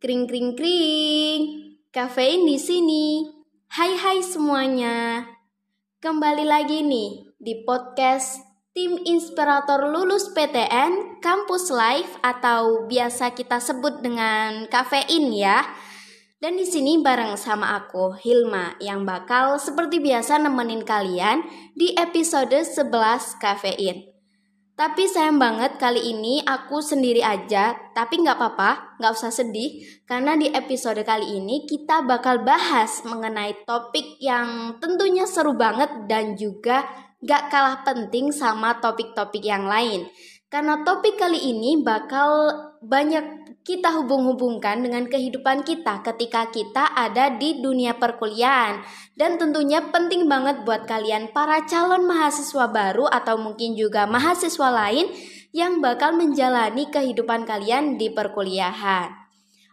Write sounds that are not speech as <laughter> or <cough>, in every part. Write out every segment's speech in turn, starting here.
Kring kring kring. Kafein di sini. Hai hai semuanya. Kembali lagi nih di podcast Tim Inspirator Lulus PTN Kampus Live atau biasa kita sebut dengan kafein ya. Dan di sini bareng sama aku Hilma yang bakal seperti biasa nemenin kalian di episode 11 kafein. Tapi sayang banget kali ini aku sendiri aja, tapi nggak apa-apa, nggak usah sedih, karena di episode kali ini kita bakal bahas mengenai topik yang tentunya seru banget dan juga nggak kalah penting sama topik-topik yang lain. Karena topik kali ini bakal banyak kita hubung-hubungkan dengan kehidupan kita ketika kita ada di dunia perkuliahan. Dan tentunya penting banget buat kalian para calon mahasiswa baru atau mungkin juga mahasiswa lain yang bakal menjalani kehidupan kalian di perkuliahan.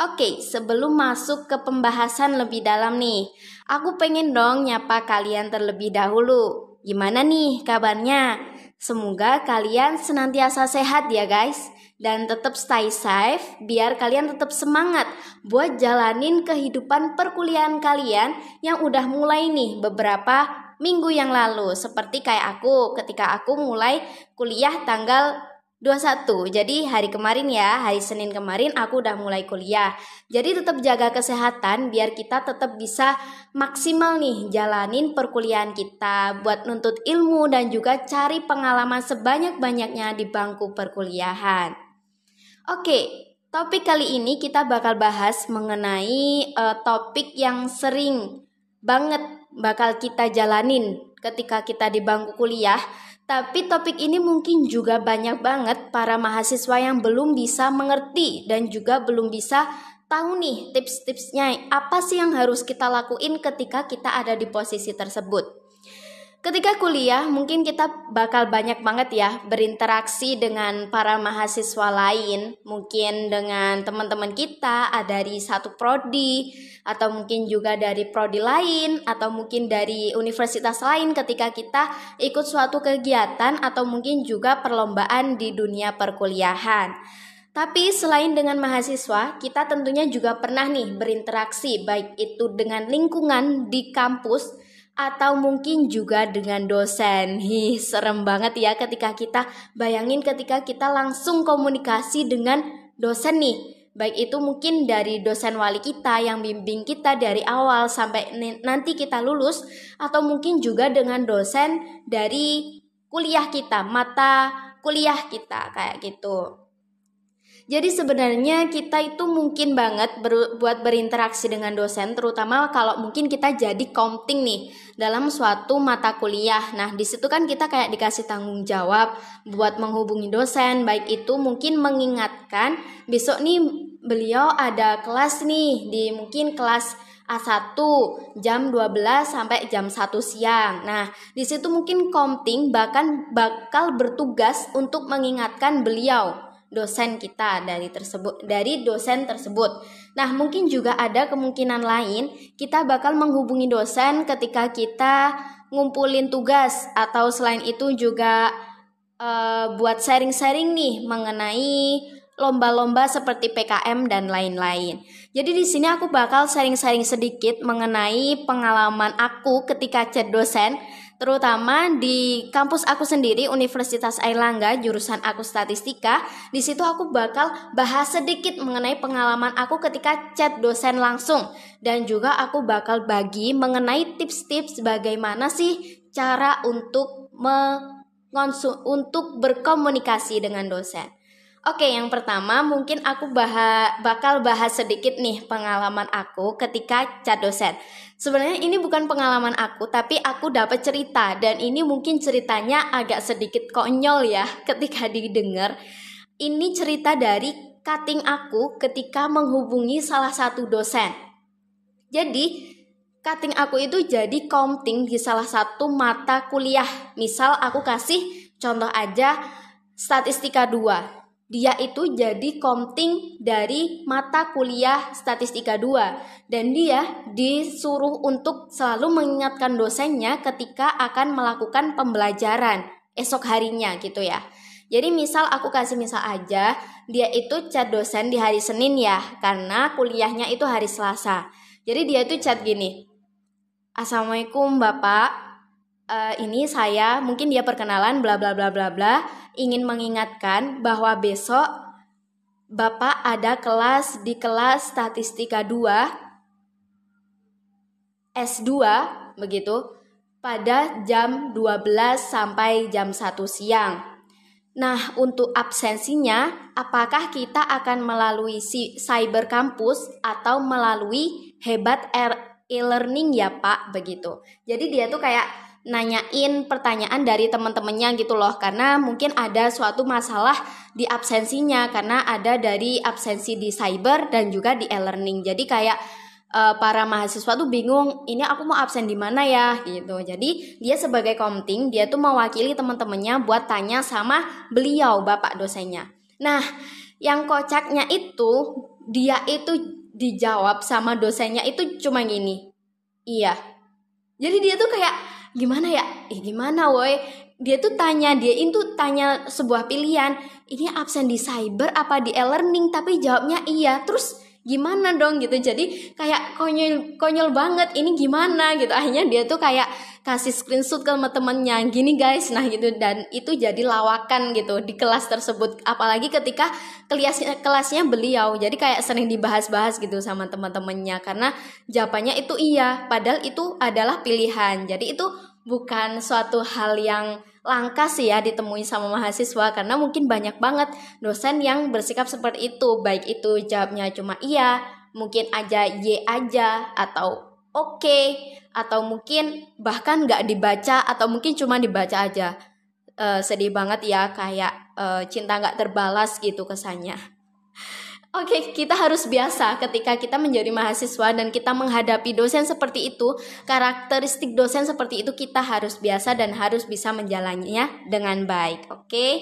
Oke, sebelum masuk ke pembahasan lebih dalam nih, aku pengen dong nyapa kalian terlebih dahulu. Gimana nih kabarnya? Semoga kalian senantiasa sehat ya guys. Dan tetap stay safe biar kalian tetap semangat buat jalanin kehidupan perkuliahan kalian yang udah mulai nih beberapa minggu yang lalu. Seperti kayak aku ketika aku mulai kuliah tanggal 21. Jadi hari kemarin ya, hari Senin kemarin aku udah mulai kuliah. Jadi tetap jaga kesehatan biar kita tetap bisa maksimal nih jalanin perkuliahan kita buat nuntut ilmu dan juga cari pengalaman sebanyak-banyaknya di bangku perkuliahan. Oke, topik kali ini kita bakal bahas mengenai uh, topik yang sering banget bakal kita jalanin ketika kita di bangku kuliah tapi topik ini mungkin juga banyak banget para mahasiswa yang belum bisa mengerti dan juga belum bisa tahu nih tips-tipsnya apa sih yang harus kita lakuin ketika kita ada di posisi tersebut. Ketika kuliah, mungkin kita bakal banyak banget ya berinteraksi dengan para mahasiswa lain, mungkin dengan teman-teman kita dari satu prodi, atau mungkin juga dari prodi lain, atau mungkin dari universitas lain ketika kita ikut suatu kegiatan, atau mungkin juga perlombaan di dunia perkuliahan. Tapi selain dengan mahasiswa, kita tentunya juga pernah nih berinteraksi, baik itu dengan lingkungan di kampus atau mungkin juga dengan dosen. Hi, serem banget ya ketika kita bayangin ketika kita langsung komunikasi dengan dosen nih. Baik itu mungkin dari dosen wali kita yang bimbing kita dari awal sampai nanti kita lulus atau mungkin juga dengan dosen dari kuliah kita, mata kuliah kita kayak gitu. Jadi sebenarnya kita itu mungkin banget ber, buat berinteraksi dengan dosen, terutama kalau mungkin kita jadi komting nih dalam suatu mata kuliah. Nah, di situ kan kita kayak dikasih tanggung jawab buat menghubungi dosen, baik itu mungkin mengingatkan besok nih beliau ada kelas nih di mungkin kelas A1 jam 12 sampai jam 1 siang. Nah, di situ mungkin komting bahkan bakal bertugas untuk mengingatkan beliau dosen kita dari tersebut dari dosen tersebut. Nah, mungkin juga ada kemungkinan lain kita bakal menghubungi dosen ketika kita ngumpulin tugas atau selain itu juga uh, buat sharing-sharing nih mengenai lomba-lomba seperti PKM dan lain-lain. Jadi di sini aku bakal sharing-sharing sedikit mengenai pengalaman aku ketika chat dosen terutama di kampus aku sendiri Universitas Airlangga jurusan aku statistika di situ aku bakal bahas sedikit mengenai pengalaman aku ketika chat dosen langsung dan juga aku bakal bagi mengenai tips-tips bagaimana sih cara untuk mengonsum untuk berkomunikasi dengan dosen. Oke, yang pertama mungkin aku bah bakal bahas sedikit nih pengalaman aku ketika chat dosen. Sebenarnya ini bukan pengalaman aku, tapi aku dapat cerita dan ini mungkin ceritanya agak sedikit konyol ya <laughs> ketika didengar. Ini cerita dari cutting aku ketika menghubungi salah satu dosen. Jadi, cutting aku itu jadi counting di salah satu mata kuliah. Misal aku kasih contoh aja statistika 2 dia itu jadi komting dari mata kuliah statistika 2 dan dia disuruh untuk selalu mengingatkan dosennya ketika akan melakukan pembelajaran esok harinya gitu ya. Jadi misal aku kasih misal aja, dia itu chat dosen di hari Senin ya, karena kuliahnya itu hari Selasa. Jadi dia itu chat gini, Assalamualaikum Bapak, uh, ini saya, mungkin dia perkenalan bla bla bla bla bla, ingin mengingatkan bahwa besok Bapak ada kelas di kelas Statistika 2 S2 begitu pada jam 12 sampai jam 1 siang. Nah, untuk absensinya, apakah kita akan melalui si cyber campus atau melalui hebat e-learning ya Pak begitu. Jadi dia tuh kayak nanyain pertanyaan dari teman-temannya gitu loh. Karena mungkin ada suatu masalah di absensinya. Karena ada dari absensi di cyber dan juga di e-learning. Jadi kayak uh, para mahasiswa tuh bingung ini aku mau absen di mana ya? Gitu. Jadi dia sebagai komting dia tuh mewakili teman-temannya buat tanya sama beliau bapak dosennya. Nah yang kocaknya itu dia itu dijawab sama dosennya itu cuma gini. Iya. Jadi dia tuh kayak gimana ya? Eh gimana woi? Dia tuh tanya dia itu tanya sebuah pilihan. Ini absen di cyber apa di e-learning? Tapi jawabnya iya. Terus gimana dong gitu? Jadi kayak konyol konyol banget ini gimana gitu? Akhirnya dia tuh kayak kasih screenshot ke teman-temannya gini guys. Nah gitu. Dan itu jadi lawakan gitu di kelas tersebut. Apalagi ketika kelasnya kelasnya beliau. Jadi kayak sering dibahas-bahas gitu sama teman-temannya. Karena jawabannya itu iya. Padahal itu adalah pilihan. Jadi itu bukan suatu hal yang langka sih ya ditemui sama mahasiswa. Karena mungkin banyak banget dosen yang bersikap seperti itu. Baik itu jawabnya cuma iya mungkin aja y aja atau oke okay, atau mungkin bahkan nggak dibaca atau mungkin cuma dibaca aja uh, sedih banget ya kayak uh, cinta nggak terbalas gitu kesannya <laughs> Oke, okay, kita harus biasa ketika kita menjadi mahasiswa dan kita menghadapi dosen seperti itu, karakteristik dosen seperti itu kita harus biasa dan harus bisa menjalannya dengan baik. Oke. Okay?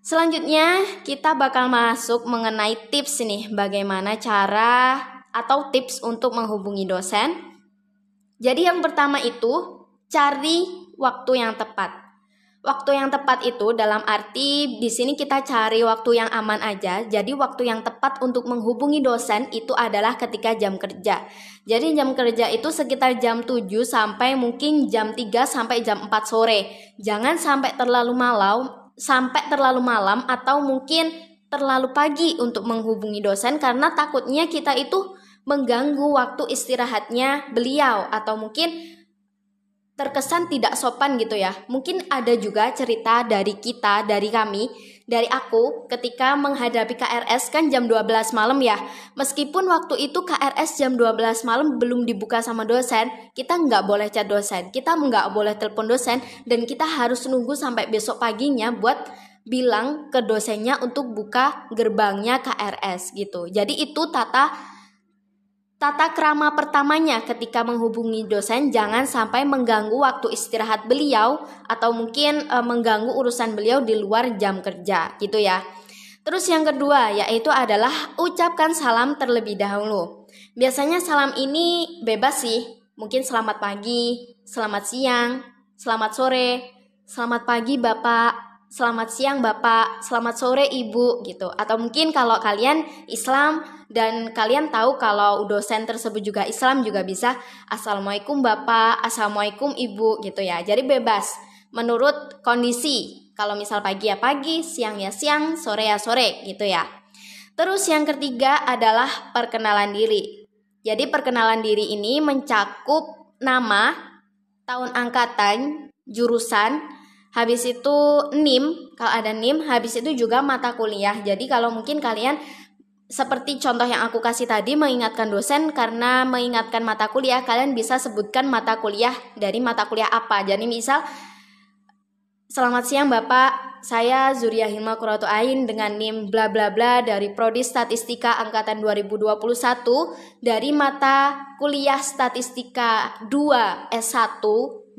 Selanjutnya, kita bakal masuk mengenai tips nih, bagaimana cara atau tips untuk menghubungi dosen. Jadi yang pertama itu cari waktu yang tepat. Waktu yang tepat itu dalam arti di sini kita cari waktu yang aman aja. Jadi waktu yang tepat untuk menghubungi dosen itu adalah ketika jam kerja. Jadi jam kerja itu sekitar jam 7 sampai mungkin jam 3 sampai jam 4 sore. Jangan sampai terlalu malam, sampai terlalu malam atau mungkin terlalu pagi untuk menghubungi dosen karena takutnya kita itu mengganggu waktu istirahatnya beliau atau mungkin terkesan tidak sopan gitu ya. Mungkin ada juga cerita dari kita, dari kami, dari aku ketika menghadapi KRS kan jam 12 malam ya. Meskipun waktu itu KRS jam 12 malam belum dibuka sama dosen, kita nggak boleh chat dosen, kita nggak boleh telepon dosen, dan kita harus nunggu sampai besok paginya buat bilang ke dosennya untuk buka gerbangnya KRS gitu. Jadi itu tata Tata krama pertamanya ketika menghubungi dosen jangan sampai mengganggu waktu istirahat beliau atau mungkin e, mengganggu urusan beliau di luar jam kerja gitu ya. Terus yang kedua yaitu adalah ucapkan salam terlebih dahulu. Biasanya salam ini bebas sih. Mungkin selamat pagi, selamat siang, selamat sore, selamat pagi Bapak, selamat siang Bapak, selamat sore Ibu gitu. Atau mungkin kalau kalian Islam dan kalian tahu kalau dosen tersebut juga Islam juga bisa Assalamualaikum Bapak, Assalamualaikum Ibu gitu ya. Jadi bebas menurut kondisi. Kalau misal pagi ya pagi, siang ya siang, sore ya sore gitu ya. Terus yang ketiga adalah perkenalan diri. Jadi perkenalan diri ini mencakup nama, tahun angkatan, jurusan, Habis itu NIM, kalau ada NIM, habis itu juga mata kuliah. Jadi kalau mungkin kalian seperti contoh yang aku kasih tadi mengingatkan dosen karena mengingatkan mata kuliah, kalian bisa sebutkan mata kuliah dari mata kuliah apa. Jadi misal Selamat siang Bapak, saya Zuria Hilma Kuratu Ain dengan NIM bla bla bla dari Prodi Statistika Angkatan 2021 dari mata kuliah Statistika 2 S1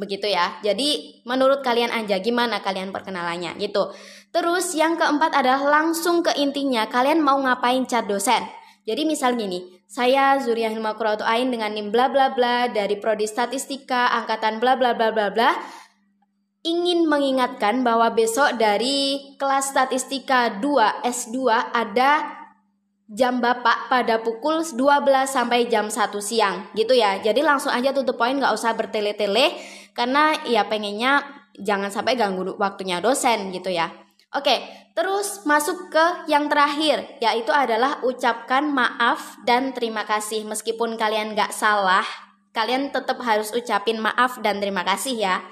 begitu ya. Jadi menurut kalian aja gimana kalian perkenalannya gitu. Terus yang keempat adalah langsung ke intinya kalian mau ngapain chat dosen. Jadi misal gini, saya Zuria Hilma Kurautu Ain dengan NIM bla bla bla dari Prodi Statistika angkatan bla bla bla bla bla. ingin mengingatkan bahwa besok dari kelas statistika 2 S2 ada jam Bapak pada pukul 12 sampai jam 1 siang gitu ya. Jadi langsung aja tutup poin nggak usah bertele-tele karena ya pengennya jangan sampai ganggu waktunya dosen gitu ya. Oke, terus masuk ke yang terakhir yaitu adalah ucapkan maaf dan terima kasih meskipun kalian nggak salah, kalian tetap harus ucapin maaf dan terima kasih ya.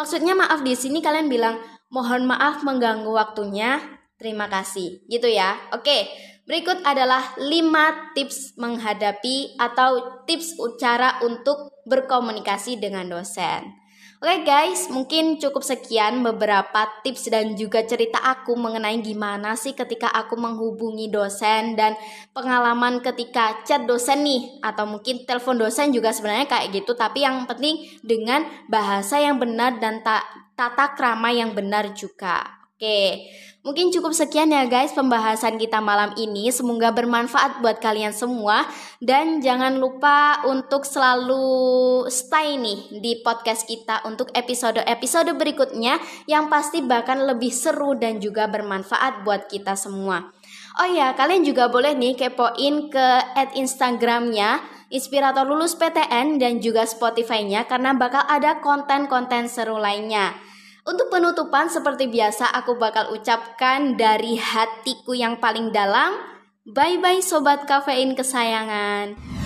Maksudnya maaf di sini kalian bilang mohon maaf mengganggu waktunya. Terima kasih. Gitu ya. Oke. Berikut adalah 5 tips menghadapi atau tips cara untuk berkomunikasi dengan dosen. Oke guys, mungkin cukup sekian beberapa tips dan juga cerita aku mengenai gimana sih ketika aku menghubungi dosen dan pengalaman ketika chat dosen nih atau mungkin telepon dosen juga sebenarnya kayak gitu tapi yang penting dengan bahasa yang benar dan ta tata krama yang benar juga. Oke. Mungkin cukup sekian ya guys pembahasan kita malam ini. Semoga bermanfaat buat kalian semua dan jangan lupa untuk selalu stay nih di podcast kita untuk episode-episode berikutnya yang pasti bahkan lebih seru dan juga bermanfaat buat kita semua. Oh ya, kalian juga boleh nih kepoin ke at Instagramnya Inspirator Lulus PTN dan juga Spotify-nya karena bakal ada konten-konten seru lainnya. Untuk penutupan seperti biasa aku bakal ucapkan dari hatiku yang paling dalam. Bye bye sobat kafein kesayangan.